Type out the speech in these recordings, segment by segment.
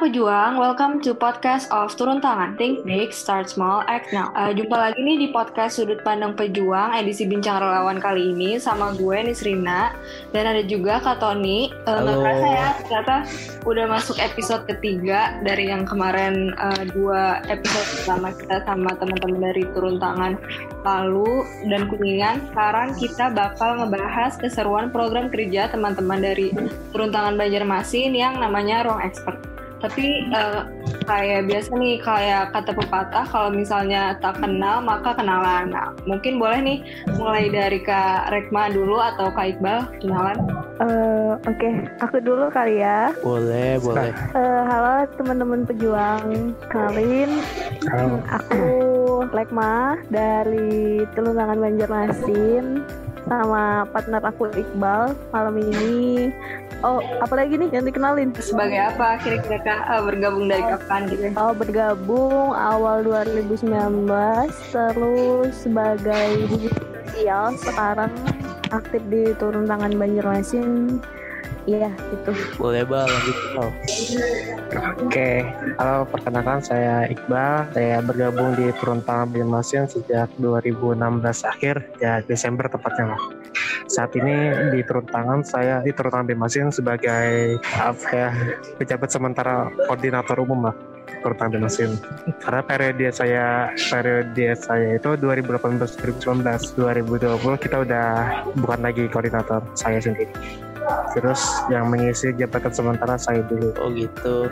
pejuang, welcome to podcast of Turun Tangan. Think big, start small, act now. Uh, jumpa lagi nih di podcast Sudut Pandang Pejuang edisi Bincang Relawan kali ini sama gue Nisrina dan ada juga Kak Tony. Uh, Halo. ya, ternyata udah masuk episode ketiga dari yang kemarin uh, dua episode pertama kita sama teman-teman dari Turun Tangan lalu dan Kuningan. Sekarang kita bakal ngebahas keseruan program kerja teman-teman dari Turun Tangan Banjarmasin yang namanya Ruang Expert. Tapi eh, kayak biasa nih kayak kata pepatah kalau misalnya tak kenal maka kenalan. Nah, mungkin boleh nih mulai dari Kak Rekma dulu atau Kak Iqbal kenalan. Eh, Oke, aku dulu kali ya. Boleh, boleh. Eh, halo teman-teman pejuang, kenalin Halo. aku Lekma dari Tulungangan Banjarmasin sama partner aku Iqbal malam ini. Oh, apalagi nih yang dikenalin? Sebagai apa kira-kira Kak eh, bergabung dari kapan gitu? Oh, bergabung awal 2019 terus sebagai sosial sekarang aktif di turun tangan Banjarmasin. Iya, itu. Boleh, Bal. Lanjut, Bal. Oke, halo perkenalkan saya Iqbal. Saya bergabung di Turun Tangan Banjarmasin sejak 2016 akhir, ya Desember tepatnya lah. Saat ini di Turun Tangan, saya di Turun Tangan Banjarmasin sebagai apa ya, pejabat sementara koordinator umum lah. Turun Tangan Banjarmasin. Karena periode saya periode saya itu 2018 2019 2020 kita udah bukan lagi koordinator saya sendiri. Terus yang mengisi jabatan sementara saya dulu. Oh gitu.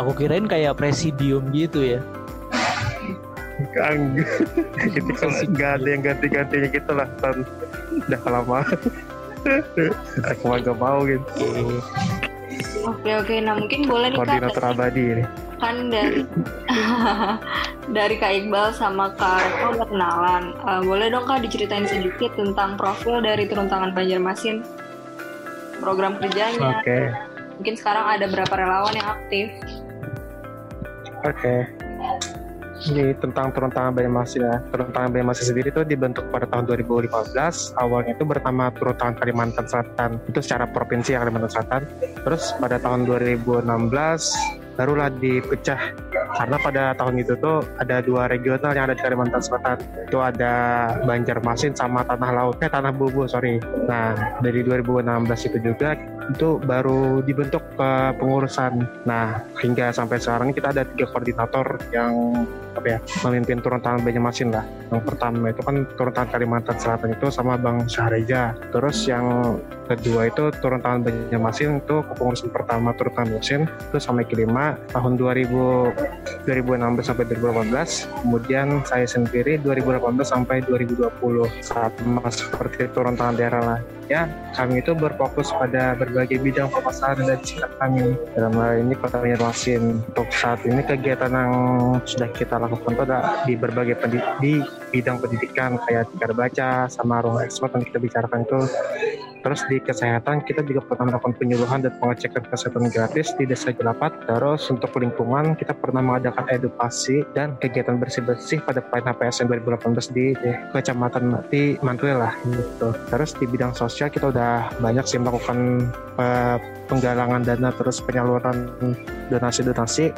Aku kirain kayak presidium gitu ya. Kang, itu kalau nggak ada yang ganti-gantinya gitu lah, Tan. Udah kelamaan. Aku mah gak mau gitu. Oke. Oke oke, nah mungkin boleh nih Kak Koordinator abadi ini. kan dari dari Kak Iqbal sama Kak Rekma udah kenalan. Eh, boleh dong Kak diceritain sedikit tentang profil dari Turun Tangan Banjarmasin, program kerjanya. Oke, Mungkin sekarang ada berapa relawan yang aktif? oke. Ini tentang turun tangan Banjarmasin ya. Turun tangan Banjarmasin sendiri itu dibentuk pada tahun 2015. Awalnya itu bernama Turun Tangan Kalimantan Selatan. Itu secara provinsi ya, Kalimantan Selatan. Terus pada tahun 2016 barulah dipecah karena pada tahun itu tuh ada dua regional yang ada di Kalimantan Selatan. Itu ada Banjarmasin sama Tanah Laut. Eh Tanah Bubu sorry. Nah dari 2016 itu juga itu baru dibentuk pengurusan nah hingga sampai sekarang kita ada tiga koordinator yang apa ya memimpin turun tangan Banjarmasin lah. Yang pertama itu kan turun tangan Kalimantan Selatan itu sama Bang Syahreja. Terus yang kedua itu turun tangan Banjarmasin itu kepengurusan pertama turun tangan Banjarmasin itu sampai kelima. Tahun 2000 2016 sampai 2018 kemudian saya sendiri 2018 sampai 2020 saat mas seperti turun tangan daerah lah ya kami itu berfokus pada berbagai bidang permasalahan dan sikap kami. Dalam hal ini kota Banjarmasin untuk saat ini kegiatan yang sudah kita lakukan itu ada di berbagai pendi- di bidang pendidikan kayak tikar baca sama ruang ekspor yang kita bicarakan itu terus di kesehatan kita juga pernah melakukan penyuluhan dan pengecekan kesehatan gratis di desa Jelapat terus untuk lingkungan kita pernah mengadakan edukasi dan kegiatan bersih-bersih pada Pride HPSN 2018 di, di kecamatan di Mantuil lah gitu. Terus di bidang sosial kita udah banyak sih melakukan eh, penggalangan dana terus penyaluran donasi-donasi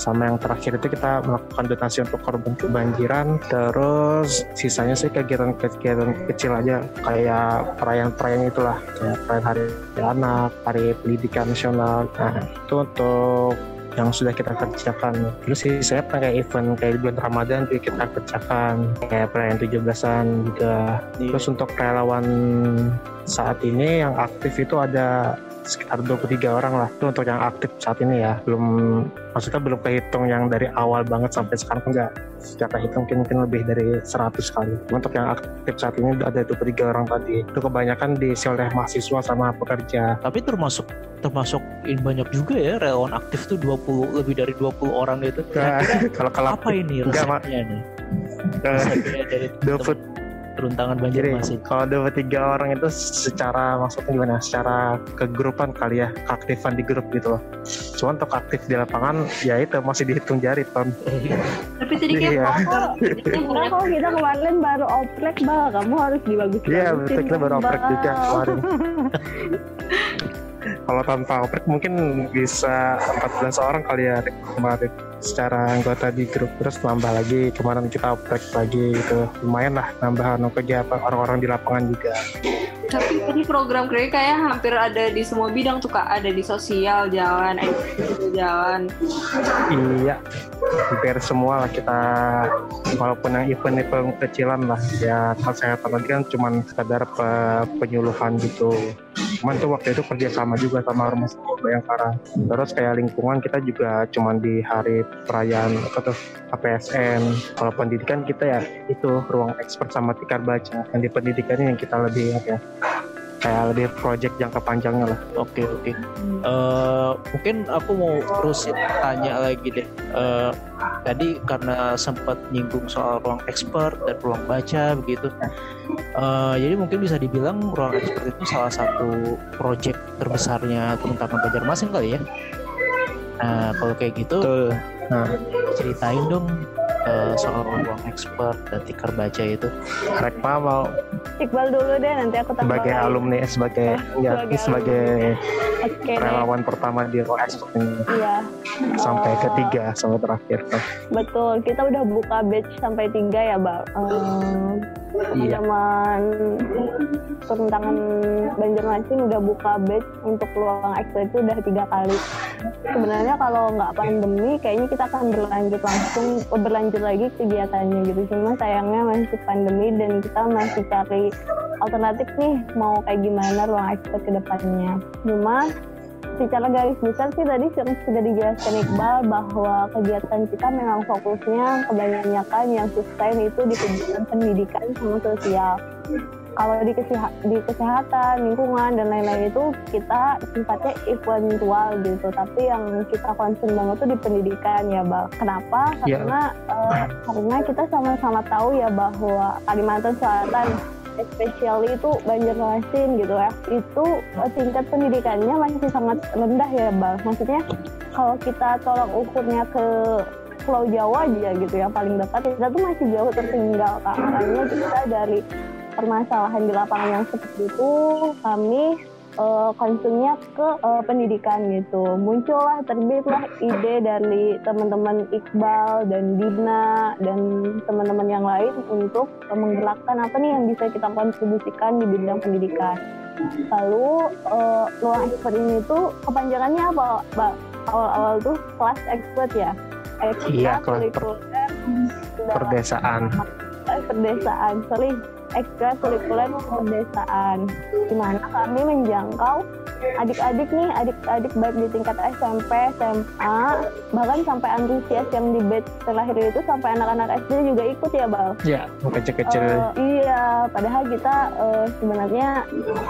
sama yang terakhir itu kita melakukan donasi untuk korban kebanjiran. Terus sisanya sih kegiatan-kegiatan kecil aja. Kayak perayaan-perayaan itulah. Kayak perayaan hari anak hari pendidikan nasional. Nah itu untuk yang sudah kita kerjakan. Terus sih saya pakai event kayak di bulan Ramadan juga kita kerjakan. Kayak perayaan 17-an juga. Terus untuk relawan saat ini yang aktif itu ada sekitar 23 orang lah. Itu untuk yang aktif saat ini ya. Belum maksudnya belum kehitung yang dari awal banget sampai sekarang enggak. Secara hitung mungkin, mungkin lebih dari 100 kali. Untuk yang aktif saat ini ada 23 orang tadi. Itu kebanyakan diisi oleh mahasiswa sama pekerja. Tapi termasuk termasuk ini banyak juga ya relawan aktif tuh 20 lebih dari 20 orang itu. Nah, kalau kalau apa ini resepnya nih? Nah, resepnya 20 runtangan banjir masih. Kalau dua tiga orang itu secara maksudnya gimana? Secara kegrupan kali ya, keaktifan di grup gitu loh. Cuman untuk aktif di lapangan ya itu masih dihitung jari Tom. Tapi tadi kayak iya. iya. Karena kalau kita kemarin baru oprek bal, kamu harus dibagi. Iya, kita baru oprek juga kemarin. kalau tanpa oprek mungkin bisa 14 orang kali ya kemarin. Secara anggota di grup. Terus nambah lagi kemarin kita oprek lagi gitu. Lumayan lah nambahan kegiatan orang-orang di lapangan juga. Tapi ini program keren kayak hampir ada di semua bidang tuh kak. Ada di sosial, jalan, edukasi jalan. iya. Hampir semua lah kita walaupun yang event-event kecilan lah. Ya kesehatan tadi kan cuman sekedar pe- penyuluhan gitu cuman tuh waktu itu kerjasama juga sama rumah sakit Bayangkara. Terus kayak lingkungan kita juga cuman di hari perayaan apa tuh APSN kalau pendidikan kita ya itu ruang expert sama tikar baca. Yang di pendidikan ini yang kita lebih ya kayak lebih project jangka panjangnya lah Oke oke. Eh, mungkin aku mau terusin tanya lagi deh. Eh, tadi karena sempat nyinggung soal ruang expert dan ruang baca begitu. Eh, jadi mungkin bisa dibilang ruang expert itu salah satu project terbesarnya teman-teman Banjarmasin kali ya. Nah kalau kayak gitu betul nah ceritain dong eh, soal ruang expert dan tikar baca itu. Rekma mau Iqbal dulu deh nanti aku tambah sebagai lagi. alumni sebagai Oh, ya sebagai sebagai deh. relawan pertama di ruang expert ini Iya, sampai Oh. ketiga sampai terakhir betul. Kita udah buka batch sampai tiga ya, Bang. Ehm, iya Peruntangan Banjarmasin udah buka batch untuk ruang expert itu udah tiga kali. Sebenarnya kalau nggak pandemi, kayaknya kita akan berlanjut langsung berlanjut lagi kegiatannya gitu. Cuma sayangnya masih pandemi dan kita masih cari alternatif nih mau kayak gimana ruang expert ke depannya. Cuma secara garis besar sih tadi sudah dijelaskan Iqbal bahwa kegiatan kita memang fokusnya kebanyakan yang sustain itu di kegiatan pendidikan sama sosial. Kalau di, keseha- di kesehatan, lingkungan dan lain-lain itu kita sifatnya eventual gitu. Tapi yang kita concern banget tuh di pendidikan ya, Bal. Kenapa? Iya. Karena eh, karena kita sama-sama tahu ya bahwa Kalimantan Selatan especially itu Banjarmasin gitu ya itu eh, tingkat pendidikannya masih sangat rendah ya bang maksudnya kalau kita tolak ukurnya ke Pulau Jawa aja gitu ya paling dekat kita tuh masih jauh tertinggal kak makanya kita dari permasalahan di lapangan yang seperti itu kami concernnya ke eh, pendidikan gitu. Muncullah terbitlah ide dari teman-teman Iqbal dan Dina dan teman-teman yang lain untuk eh, menggerakkan apa nih yang bisa kita kontribusikan di bidang pendidikan. Lalu eh, ruang expert ini tuh kepanjangannya apa Mbak? awal-awal tuh kelas expert ya? Iya, kelas per- dalam- perdesaan. Perdesaan sorry ekstrakurikuler perdesaan di mana kami menjangkau adik-adik nih adik-adik baik di tingkat SMP SMA bahkan sampai antusias yang di batch terakhir itu sampai anak-anak SD juga ikut ya bal? Ya kecil-kecil. Eh, iya padahal kita eh, sebenarnya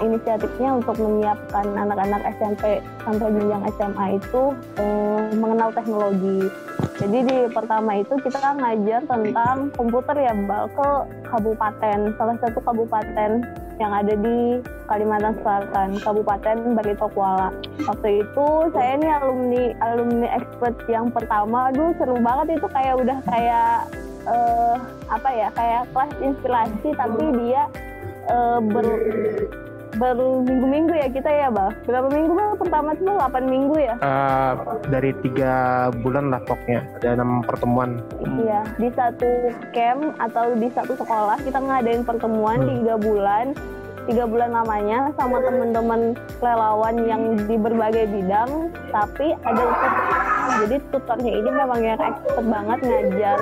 inisiatifnya untuk menyiapkan anak-anak SMP sampai jenjang SMA itu eh, mengenal teknologi. Jadi di pertama itu kita ngajar tentang komputer ya Mbak ke kabupaten, salah satu kabupaten yang ada di Kalimantan Selatan, Kabupaten Barito Kuala. Waktu itu saya nih alumni alumni expert yang pertama, aduh seru banget itu kayak udah kayak eh, apa ya, kayak kelas inspirasi tapi dia eh, ber berminggu-minggu ya kita ya, Bang. Berapa minggu Bang? Pertama tuh 8 minggu ya? Eh, dari tiga bulan lah pokoknya ada enam pertemuan Iya, di satu camp atau di satu sekolah kita ngadain pertemuan Hmm. tiga bulan, tiga bulan lamanya sama teman-teman relawan yang di berbagai bidang. Tapi ada tutor, jadi tutornya ini memang yang expert banget ngajar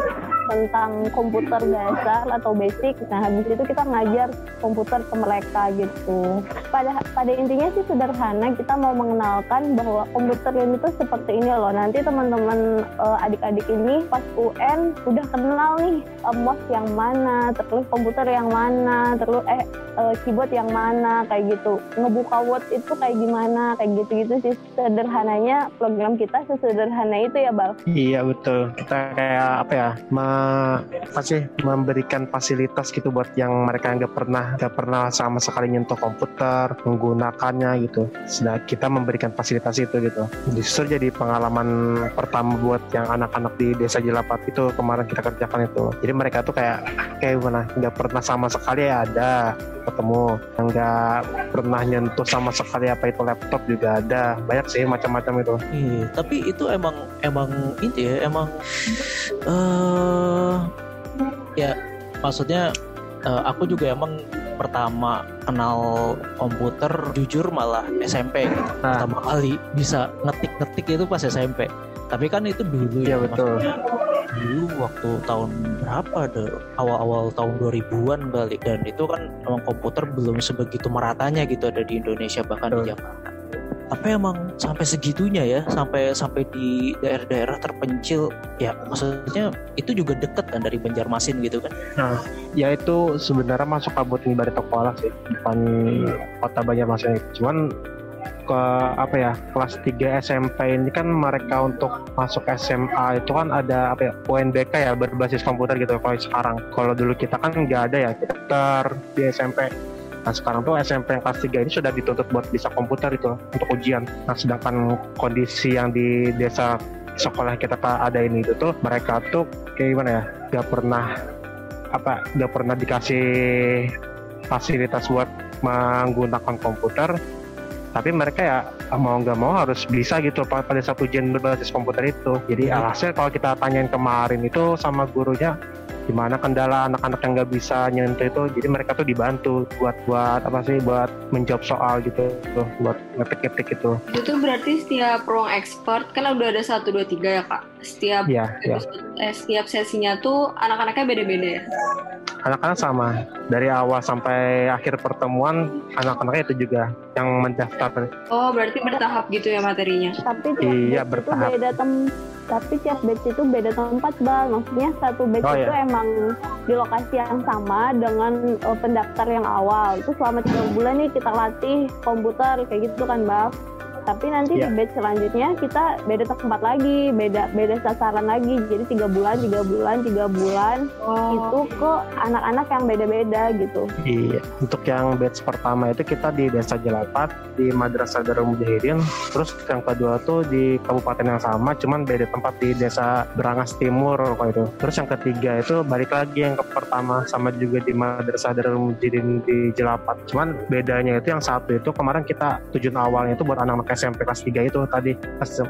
tentang komputer dasar atau basic. Nah, habis itu kita ngajar komputer ke mereka gitu. Pada pada intinya sih sederhana, kita mau mengenalkan bahwa komputer ini tuh seperti ini loh. Nanti teman-teman eh, adik-adik ini pas UN udah kenal nih eh, mouse yang mana, terus komputer yang mana, terus eh eh, keyboard yang mana kayak gitu. Ngebuka Word itu kayak gimana, kayak gitu-gitu sih sederhananya program kita sesederhana itu ya, Bal. iya betul kita kayak apa ya apa sih memberikan fasilitas gitu buat yang mereka nggak pernah nggak pernah sama sekali nyentuh komputer menggunakannya gitu. Sedang kita memberikan fasilitas itu gitu. Justru jadi pengalaman pertama buat yang anak-anak di desa Jelapat itu kemarin kita kerjakan itu. Jadi mereka tuh kayak kayak gimana nggak pernah sama sekali ya ada ketemu nggak pernah nyentuh sama sekali apa itu laptop juga ada banyak sih macam-macam itu Iya, tapi itu emang emang ini ya, emang eh ya maksudnya eh, aku juga emang pertama kenal komputer jujur malah SMP gitu. Nah. Pertama kali bisa ngetik-ngetik itu pas SMP. Tapi kan itu dulu Iya, ya, betul. maksudnya dulu waktu tahun berapa deh awal-awal tahun 2000-an kali dan itu kan emang komputer belum sebegitu meratanya gitu ada di Indonesia bahkan di Betul. Jakarta tapi emang sampai segitunya ya sampai sampai di daerah-daerah terpencil ya maksudnya itu juga deket kan dari Banjarmasin gitu kan? Ya itu sebenarnya masuk kabut ini dari sekolah sih bukan kota Banjarmasin. Cuman ke apa ya kelas 3 SMP ini kan mereka untuk masuk SMA itu kan ada apa ya UNBK ya berbasis komputer gitu kalau sekarang. Kalau dulu kita kan nggak ada ya kita di SMP Nah sekarang tuh SMP yang kelas 3 ini sudah dituntut buat bisa komputer itu untuk ujian. Nah sedangkan kondisi yang di desa sekolah kita ada ini itu tuh mereka tuh kayak gimana ya gak pernah apa gak pernah dikasih fasilitas buat menggunakan komputer tapi mereka ya mau nggak mau harus bisa gitu pa- pada saat ujian berbasis komputer itu jadi Mhm. alhasil kalau kita tanyain kemarin itu sama gurunya gimana kendala anak-anak yang nggak bisa nyentuh itu jadi mereka tuh dibantu buat buat apa sih buat menjawab soal gitu tuh buat ngetik-ngetik itu Itu berarti setiap ruang expert kan udah ada satu dua tiga ya kak. Setiap ya ya episode- eh, setiap sesinya tuh anak-anaknya beda-beda ya. anak-anak sama dari awal sampai akhir pertemuan anak-anaknya itu juga yang mendaftar Oh berarti bertahap gitu ya materinya. tapi Iya, bertahap. itu beda tem tapi tiap batch itu beda tempat bal. Maksudnya satu batch Oh, itu iya. emang di lokasi yang sama dengan eh, pendaftar yang awal. Itu selama tiga bulan nih kita latih komputer kayak gitu kan bal tapi nanti Iya. di batch selanjutnya kita beda tempat lagi beda beda sasaran lagi jadi tiga bulan tiga bulan tiga bulan Oh. itu ke anak-anak yang beda-beda gitu Iya, untuk yang batch pertama itu kita di Desa Jelapat di Madrasah Darul Mujahidin. Terus yang kedua tuh di kabupaten yang sama, cuman beda tempat di Desa Berangas Timur kalau itu. Terus yang ketiga itu balik lagi yang ke pertama sama juga di Madrasah Darul Mujahidin di Jelapat. Cuman bedanya itu yang satu itu kemarin kita tujuan awalnya itu buat anak-anak SMP kelas 3 itu tadi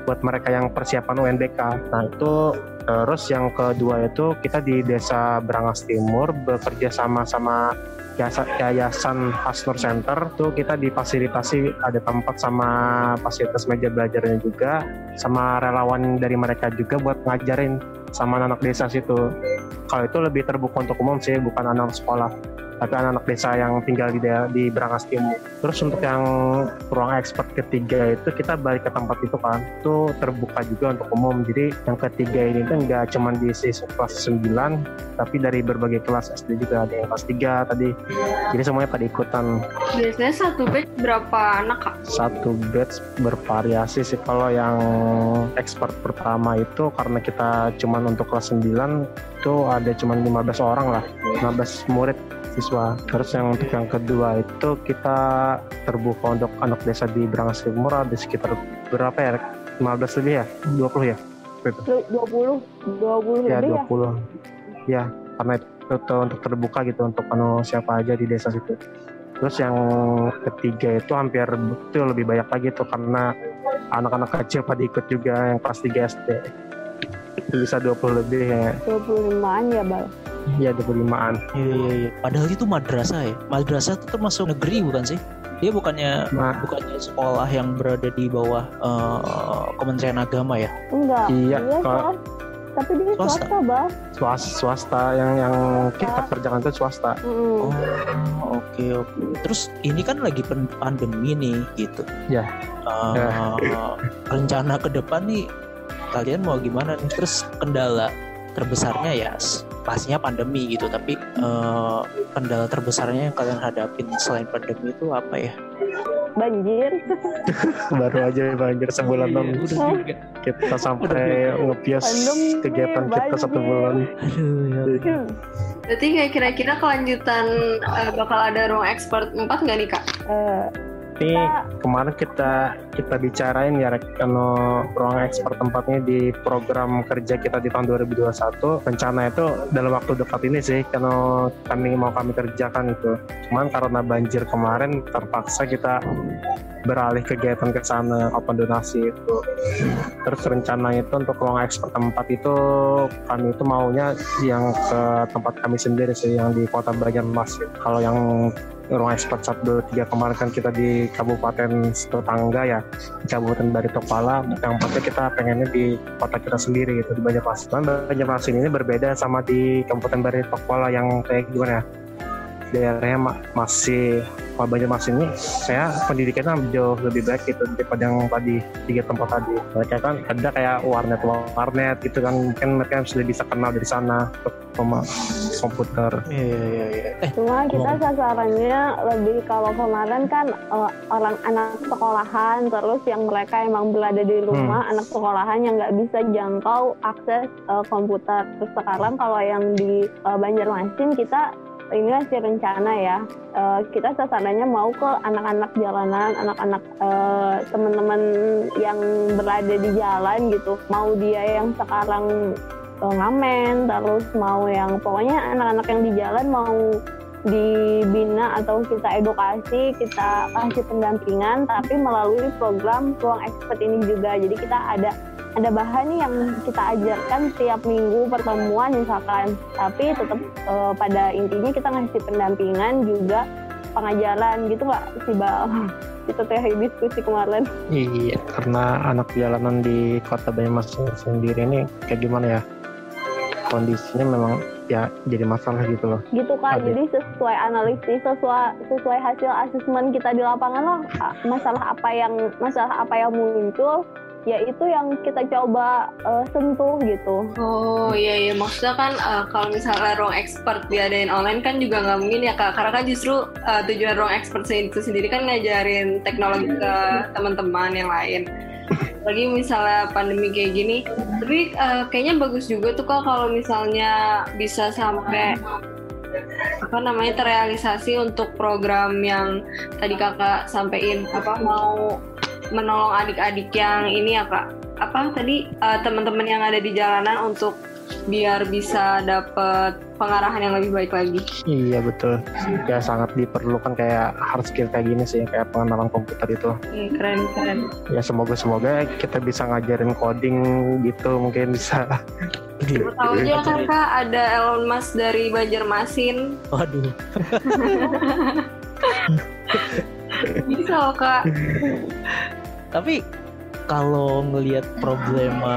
buat mereka yang persiapan UNBK. Nah itu terus yang kedua itu kita di Desa Berangas Timur bekerja sama sama Yasa- Yayasan Hasnur Center. Tuh kita difasilitasi ada tempat sama fasilitas meja belajarnya juga sama relawan dari mereka juga buat ngajarin sama anak desa situ. Kalau itu lebih terbuka untuk umum sih bukan anak sekolah tapi anak-anak desa yang tinggal di daerah di Berangas Timur. Terus untuk yang ruang expert ketiga itu kita balik ke tempat itu kan, itu terbuka juga untuk umum. Jadi yang ketiga ini tuh nggak cuma di siswa kelas 9, tapi dari berbagai kelas SD juga ada yang kelas 3 tadi. Jadi semuanya pada ikutan Biasanya satu batch berapa anak kak? satu batch bervariasi sih kalau yang expert pertama itu karena kita cuman untuk kelas 9 itu ada cuman 15 orang lah 15 murid siswa terus yang untuk yang kedua itu kita terbuka untuk anak desa di Berangas Timur ada sekitar berapa ya? 15 lebih ya? 20 ya? Lu 20 20 ya lebih ya? 20 ya karena itu tuh untuk terbuka gitu untuk anu siapa aja di desa situ. Terus yang ketiga itu hampir itu lebih banyak lagi tuh karena anak-anak kecil pada ikut juga yang kelas 3 SD itu bisa 20 lebih ya. 25an ya bal ya 25an Iya iya iya. Padahal itu madrasah ya. Madrasah itu termasuk negeri bukan sih? Dia bukannya nah bukannya sekolah yang berada di bawah eh, Kementerian Agama ya? enggak iya Iya, kalau tapi dia Swasta. swasta bal swasta, swasta yang yang kita kerjakan itu swasta Oh Mm. oke oke. Terus ini kan lagi pandemi nih gitu. Ya. Eh, rencana ke depan nih kalian mau gimana nih? Terus kendala terbesarnya ya pastinya pandemi gitu tapi uh, kendala terbesarnya yang kalian hadapin selain pandemi itu apa ya? Banjir. Baru aja banjir sebulan dong udah kita sampai ngepias kegiatan kita satu bulan aduh ya. Berarti kayak kira-kira kelanjutan eh, bakal ada ruang ekspor 4 nggak nih kak? Eh, ini kemarin kita kita bicarain ya kalau ruang ekspor tempatnya di program kerja kita di tahun 2021 rencana itu dalam waktu dekat ini sih kalau kami mau kami kerjakan itu. Cuman karena banjir kemarin terpaksa kita beralih kegiatan ke sana open donasi itu. Terus rencananya itu untuk ruang ekspor tempat itu kami itu maunya yang ke tempat kami sendiri sih yang di kota Banjarmasin kalau yang ruang ekspor 1, 2, 3 kemarin kan kita di kabupaten tetangga ya di Kabupaten Baritokpala. Yang empatnya kita pengennya di kota kita sendiri gitu di Banjarmasin. Banjarmasin ini berbeda sama di Kabupaten Baritokpala yang kayak gimana ya daerahnya ma- masih kalau Banjarmasin ini saya pendidikannya jauh lebih baik gitu daripada yang tadi tiga tempat tadi. Mereka kan ada kayak warnet warnet gitu kan mungkin mereka sudah bisa kenal dari sana untuk pema- komputer. Iya iya iya eh Cuma kita ngomong- sasarannya lebih kalau kemarin kan eh, orang anak sekolahan terus yang mereka emang berada di rumah anak sekolahan yang nggak bisa jangkau akses eh, komputer. Terus sekarang kalau yang di eh, Banjarmasin kita ini masih rencana ya Eh, kita sasarannya mau ke anak-anak jalanan, anak-anak eh, teman-teman yang berada di jalan gitu. Mau dia yang sekarang eh, ngamen, terus mau yang pokoknya anak-anak yang di jalan mau dibina atau kita edukasi, kita kasih pendampingan, tapi melalui program ruang expert ini juga. Jadi kita ada ada bahan yang kita ajarkan tiap minggu pertemuan misalkan, tapi tetap eh, pada intinya kita ngasih pendampingan juga pengajaran gitu nggak sih Bal? Kita teh diskusi kemarin. iya karena anak jalanan di kota Banjarmasin sendiri ini kayak gimana ya kondisinya memang ya jadi masalah gitu loh. Gitu kan jadi sesuai analisis sesuai sesuai hasil asesmen kita di lapangan loh a- masalah apa yang masalah apa yang muncul ya itu yang kita coba eh, sentuh gitu. Oh iya iya. Maksudnya kan eh, kalau misalnya ruang expert diadain online kan juga nggak mungkin ya kak. Karena kan justru eh, tujuan ruang expert itu sendiri kan ngajarin teknologi ke teman-teman yang lain. Lagi misalnya pandemi kayak gini, tapi eh, kayaknya bagus juga tuh kak kalau misalnya bisa sampai apa namanya terrealisasi untuk program yang tadi kakak sampein. Apa mau menolong adik-adik yang ini ya kak? Apa tadi eh, teman-teman yang ada di jalanan untuk biar bisa dapet pengarahan yang lebih baik lagi. Iya betul. Ya sangat diperlukan kayak hard skill kayak gini sih kayak pengenalan komputer itu. Hmm, keren keren. Ya semoga semoga kita bisa ngajarin coding gitu mungkin bisa. Tahu aja kan kak ada Elon Musk dari Banjarmasin. waduh Bisa loh kak. tapi kalau ngelihat problema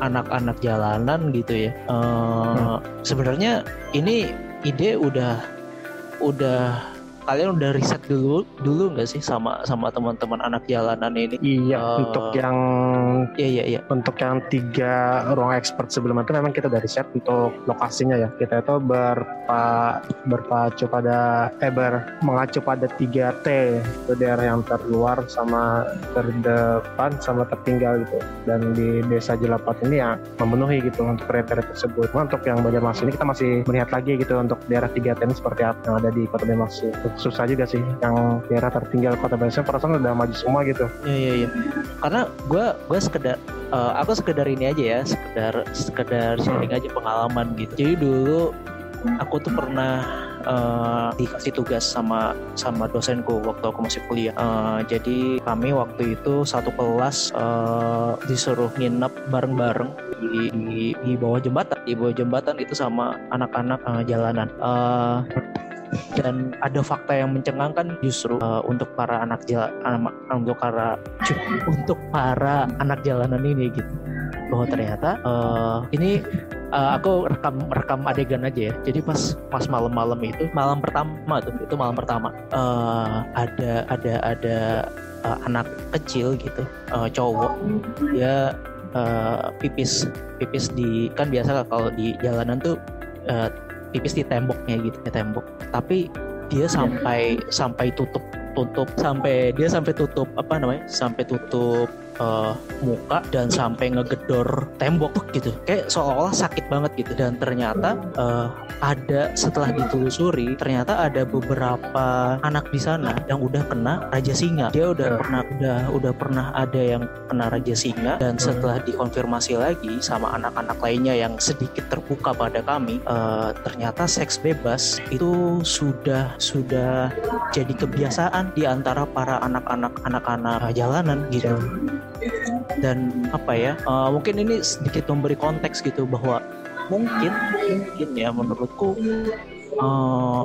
anak-anak jalanan gitu ya. Eh, sebenarnya ini ide udah udah kalian udah riset dulu dulu nggak sih sama sama teman-teman anak jalanan ini? Iya Eh. untuk yang iya iya iya. untuk yang tiga ruang expert sebelum itu memang kita dari set untuk lokasinya ya. Kita itu berpa, berpacu pada eh ber, mengacu pada 3 T. Itu daerah yang terluar sama terdepan sama tertinggal gitu. Dan di desa Jelapat ini ya memenuhi gitu untuk kriteria tersebut. Cuma untuk yang Banjarmasin ini kita masih melihat lagi gitu untuk daerah 3 T ini seperti apa yang ada di kota Banjarmasin susah juga sih yang daerah tertinggal kota Banjarmasin perasaan udah maju semua gitu. Iya iya iya. Karena gue gue sekedar eh, aku sekedar ini aja ya sekedar sekedar sharing aja pengalaman gitu. Jadi dulu aku tuh pernah eh, dikasih tugas sama sama dosenku waktu aku masih kuliah. Eh, jadi kami waktu itu satu kelas eh, disuruh nginep bareng-bareng di, di di bawah jembatan. Di bawah jembatan itu sama anak-anak eh, jalanan. Eh, dan ada fakta yang mencengangkan justru eh, untuk para anak jalan untuk para untuk para anak jalanan ini gitu. Bahwa ternyata eh, ini eh, aku rekam rekam adegan aja ya. Jadi pas pas malam-malam itu malam pertama tuh itu malam pertama eh, ada ada ada eh, anak kecil gitu eh, cowok dia eh, pipis pipis di kan biasa kalau di jalanan tuh eh, tipis di temboknya gitu di tembok. Tapi dia sampai sampai tutup tutup sampai dia sampai tutup apa namanya? Sampai tutup eh, muka dan sampai ngegedor tembok gitu. Kayak seolah-olah sakit banget gitu. Dan ternyata eh, ada setelah ditelusuri ternyata ada beberapa anak di sana yang udah kena raja singa. Dia udah Ya. pernah udah udah pernah ada yang kena raja singa. Dan setelah dikonfirmasi lagi sama anak-anak lainnya yang sedikit terbuka pada kami eh, ternyata seks bebas itu sudah sudah jadi kebiasaan di antara para anak-anak anak-anak jalanan gitu dan apa ya eh, mungkin ini sedikit memberi konteks gitu bahwa mungkin mungkin ya menurutku eh,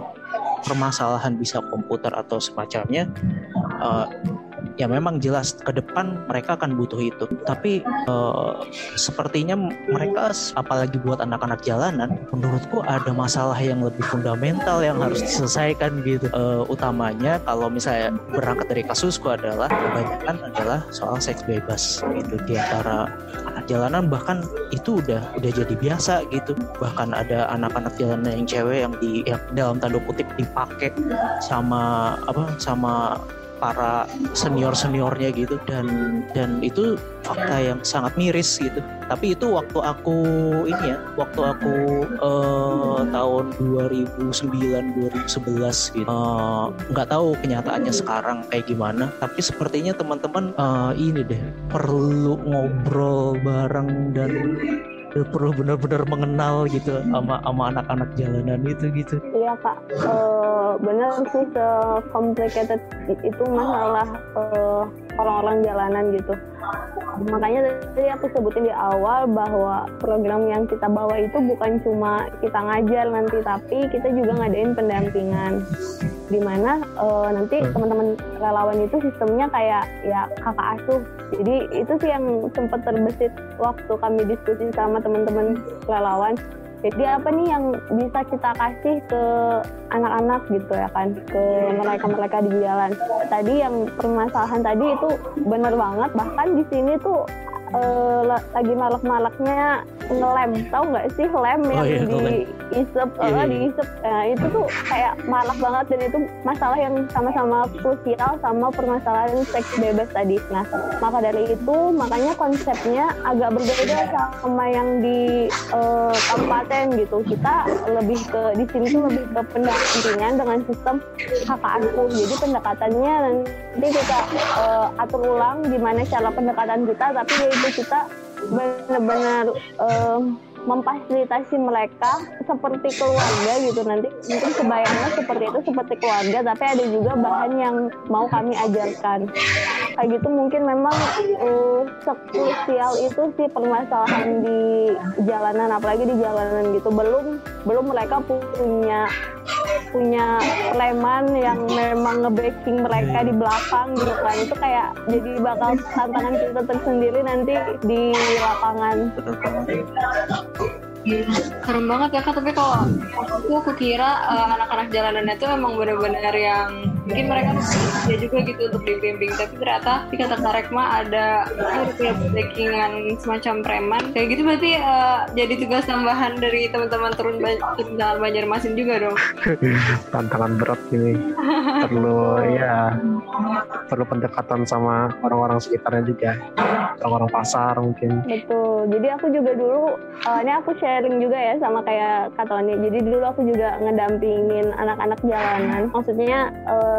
permasalahan bisa komputer atau semacamnya eh, ya memang jelas ke depan mereka akan butuh itu. Tapi eh, sepertinya mereka apalagi buat anak-anak jalanan menurutku ada masalah yang lebih fundamental yang harus diselesaikan gitu. Eh, utamanya kalau misalnya berangkat dari kasusku adalah kebanyakan adalah soal seks bebas gitu. Di antara anak jalanan bahkan itu udah udah jadi biasa gitu. Bahkan ada anak-anak jalanan yang cewek yang di yang dalam tanda kutip dipakai sama apa sama para senior seniornya gitu dan dan itu fakta yang sangat miris gitu. Tapi itu waktu aku ini ya waktu aku eh, tahun 2009 2011 gitu. Eh, nggak tahu kenyataannya sekarang kayak gimana tapi sepertinya teman-teman eh, ini deh perlu ngobrol bareng dan perlu benar-benar mengenal gitu sama sama anak-anak jalanan itu gitu Iya kak, Eh bener sih se-complicated itu masalah eh, orang-orang jalanan gitu. Makanya tadi aku sebutin di awal bahwa program yang kita bawa itu bukan cuma kita ngajar nanti, tapi kita juga ngadain pendampingan. Di mana eh, nanti teman-teman relawan itu sistemnya kayak ya kakak asuh. Jadi itu sih yang sempat terbesit waktu kami diskusi sama teman-teman relawan jadi apa nih yang bisa kita kasih ke anak-anak gitu ya kan, ke mereka-mereka di jalan. Tadi yang permasalahan tadi itu bener banget. Bahkan di sini tuh la- lagi malak-malaknya ngelem, tahu nggak sih lem Oh yang iya, ngelem. diisep, Iya, eh, iya. diisep. Nah, itu tuh kayak malak banget dan itu masalah yang sama-sama krusial sama permasalahan seks bebas tadi. Nah, maka dari itu makanya konsepnya agak berbeda sama yang di eh, kabupaten gitu kita lebih ke di sini tuh lebih ke pendampingan dengan sistem kakak asuh jadi pendekatannya nanti kita eh, atur ulang gimana cara pendekatan kita tapi yaitu kita benar-benar eh, memfasilitasi mereka seperti keluarga gitu. Nanti mungkin kebayangnya seperti itu seperti keluarga tapi ada juga bahan yang mau kami ajarkan. Kayak gitu mungkin memang uh, sekrusial itu sih permasalahan di jalanan apalagi di jalanan gitu. Belum belum mereka punya punya preman yang memang nge-backing mereka di belakang gitu kan. Itu kayak jadi bakal tantangan kita tersendiri nanti di lapangan banget Serem banget ya kak, tapi kalau aku aku kira eh, anak-anak jalanan itu emang benar-benar yang mungkin mereka ya juga gitu untuk dibimbing, tapi ternyata di kata Kak Rekma ada ada punya backingan semacam preman, kayak gitu berarti eh, jadi tugas tambahan dari teman-teman turun Ban- turun jalan Banjarmasin juga dong. tantangan berat ini perlu ya perlu pendekatan sama orang-orang sekitarnya juga orang-orang pasar mungkin Betul. Jadi aku juga dulu, eh, ini aku sharing juga ya sama kayak Kak Tony. Jadi dulu aku juga ngedampingin anak-anak jalanan. Maksudnya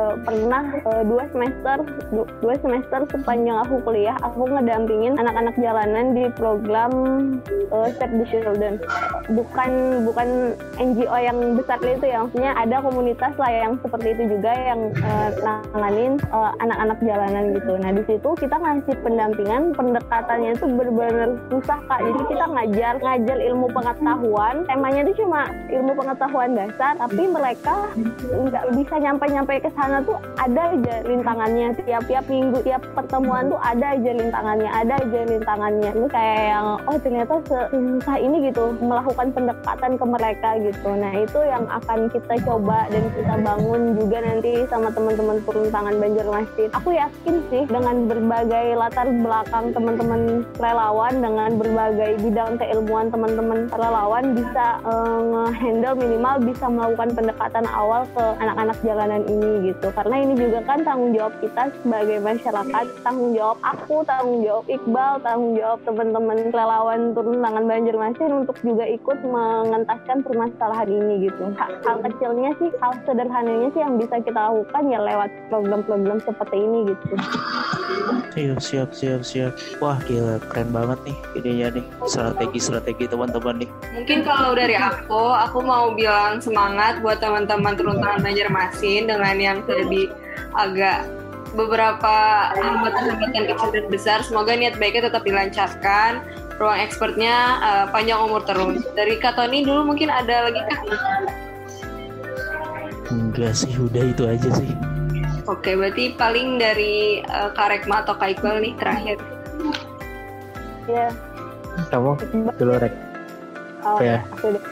eh, pernah eh, dua semester, du- dua semester sepanjang aku kuliah, aku ngedampingin anak-anak jalanan di program eh, Save the Children. Bukan bukan NGO yang besar itu ya, maksudnya ada komunitas lah yang seperti itu juga yang nanganin eh, anak-anak jalanan gitu. Nah di situ kita ngasih pendampingan, pendekatannya itu benar-benar susah kak. Jadi kita ngajar ngajar ilmu pengetahuan, temanya itu cuma ilmu pengetahuan dasar, tapi mereka nggak bisa nyampe-nyampe ke sana sana tuh ada aja rintangannya tiap-tiap minggu tiap pertemuan tuh ada aja rintangannya ada aja rintangannya ini kayak yang oh ternyata susah ini gitu melakukan pendekatan ke mereka gitu. Nah itu yang akan kita coba dan kita bangun juga nanti sama teman-teman peruntangan Banjarmasin. Aku yakin sih dengan berbagai latar belakang teman-teman relawan dengan berbagai bidang keilmuan teman-teman relawan bisa uh, handle minimal bisa melakukan pendekatan awal ke anak-anak jalanan ini gitu karena ini juga kan tanggung jawab kita sebagai masyarakat. Tanggung jawab aku tanggung jawab Iqbal tanggung jawab teman-teman relawan turun tangan Banjarmasin untuk juga ikut mengentaskan permasalahan ini gitu. Hal, hal kecilnya sih hal sederhananya sih yang bisa kita lakukan ya lewat program-program seperti ini gitu. Siap siap siap siap. Wah gila keren banget nih idenya nih. Strategi-strategi teman-teman nih. Mungkin kalau dari aku aku mau bilang semangat buat teman-teman turun tangan Banjarmasin dengan yang tadi agak beberapa hambatan-hambatan kecil dan besar. Semoga niat baiknya tetap dilancarkan. Ruang expertnya uh, panjang umur terus. Dari Kak Tony dulu mungkin ada lagi Kak? Enggak sih, udah itu aja sih. Oke, berarti paling dari uh, Kak Rekma atau Kak Iqbal nih terakhir. Iya. Kamu dulu Rek. Oh, ya. Aku deh.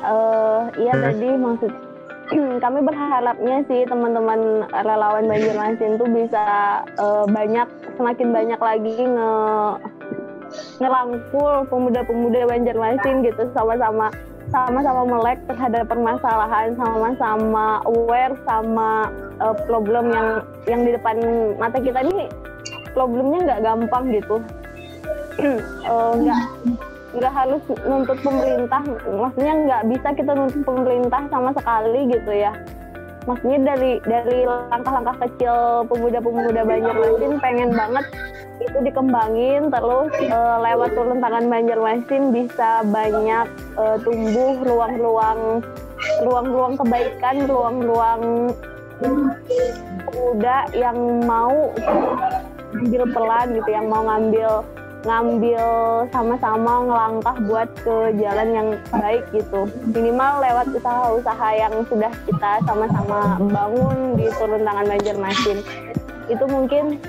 Uh, iya tadi maksud kami berharapnya sih teman-teman relawan Banjarmasin tuh bisa uh, banyak semakin banyak lagi nge ngerangkul pemuda-pemuda Banjarmasin gitu sama-sama sama-sama melek terhadap permasalahan sama-sama aware sama uh, problem yang yang di depan mata kita. Ini problemnya nggak gampang gitu. Nggak uh, nggak harus nuntut pemerintah. Maksudnya nggak bisa kita nuntut pemerintah sama sekali gitu ya. Maksudnya dari dari langkah-langkah kecil pemuda-pemuda Banjarmasin pengen banget itu dikembangin terus e, lewat turun tangan Banjarmasin bisa banyak e, tumbuh ruang-ruang ruang-ruang kebaikan ruang-ruang pemuda yang mau ambil pelan gitu yang mau ngambil ngambil sama-sama ngelangkah buat ke jalan yang baik gitu. Minimal lewat usaha-usaha yang sudah kita sama-sama bangun di turun tangan Banjarmasin. Itu mungkin.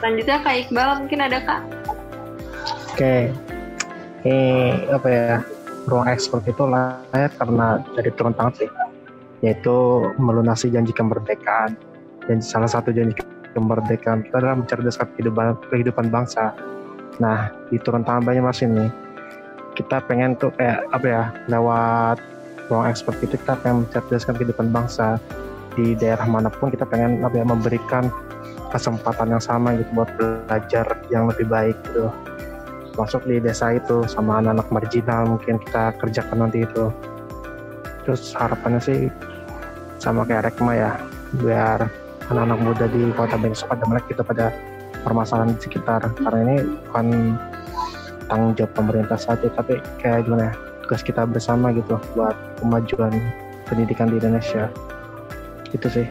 Selanjutnya Kak Iqbal mungkin ada Kak? Oke. Ini apa ya ruang ekspor itu lahir karena dari turun tangan sih. Yaitu melunasi janji kemerdekaan dan salah satu janji kemerdekaan kita adalah mencerdaskan kehidupan kehidupan bangsa. Nah di turun tangan banyak mas ini kita pengen tuh kayak apa ya lewat ruang ekspor itu kita pengen mencerdaskan kehidupan bangsa. Di daerah mana pun kita pengen apa ya memberikan kesempatan yang sama gitu buat belajar yang lebih baik gitu. Masuk di desa itu sama anak-anak marginal mungkin kita kerjakan nanti itu. Terus harapannya sih sama kayak Rekma ya biar anak-anak muda di kota Bengkok pada melek gitu pada permasalahan sekitar. Karena ini bukan tanggung jawab pemerintah saja tapi kayak gimana ya tugas kita bersama gitu buat kemajuan pendidikan di Indonesia. Itu sih.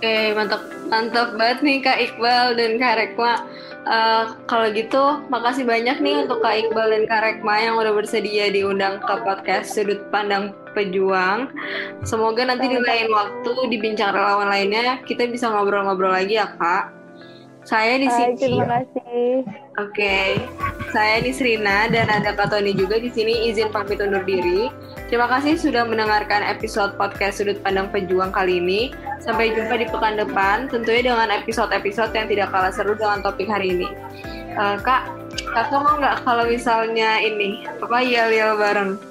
Oke mantap mantap banget nih Kak Iqbal dan Kak Rekma. Uh, kalau gitu, makasih banyak nih untuk Kak Iqbal dan Kak Rekma yang udah bersedia diundang ke podcast Sudut Pandang Pejuang. Semoga nanti di lain waktu di bincang relawan lainnya kita bisa ngobrol-ngobrol lagi ya Kak. Saya di sini. Terima kasih. Oke, okay. saya di Srina dan ada Kak Tony juga di sini. Izin pamit undur diri. Terima kasih sudah mendengarkan episode podcast Sudut Pandang Pejuang kali ini. Sampai jumpa di pekan depan, tentunya dengan episode-episode yang tidak kalah seru dengan topik hari ini. Uh, Kak, kakak mau nggak kalau misalnya ini apa yel-yel bareng?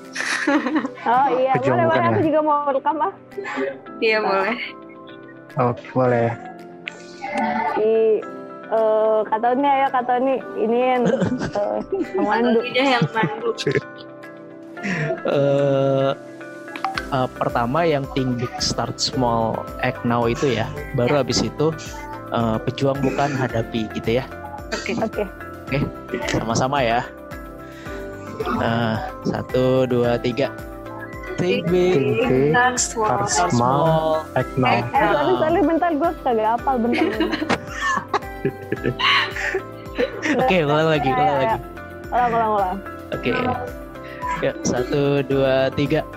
Oh iya, boleh boleh. Aku ya? juga mau rekam ah. Iya boleh. Oh boleh. Di uh, kata ini ayo kata ini ini yang uh, mandu. yang mandu. uh, uh, pertama yang think big start small act now itu ya baru ya. habis itu uh, pejuang bukan hadapi gitu ya oke okay. oke okay. oke okay, sama-sama ya uh, satu dua tiga think big, think big start small act now eh, sorry sorry bentar gue kagak apal bentar, Oke, okay, ulang lagi, ulang lagi. Ulang, ulang, ulang. Oke. Okay. Ya, satu, dua, tiga.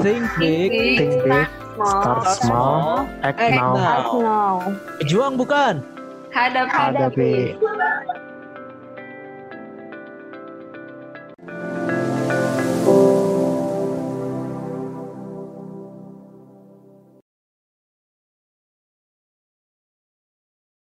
Think big, Think big, start small, act now, now. Act now. Pejuang bukan? Hadapi hadapi.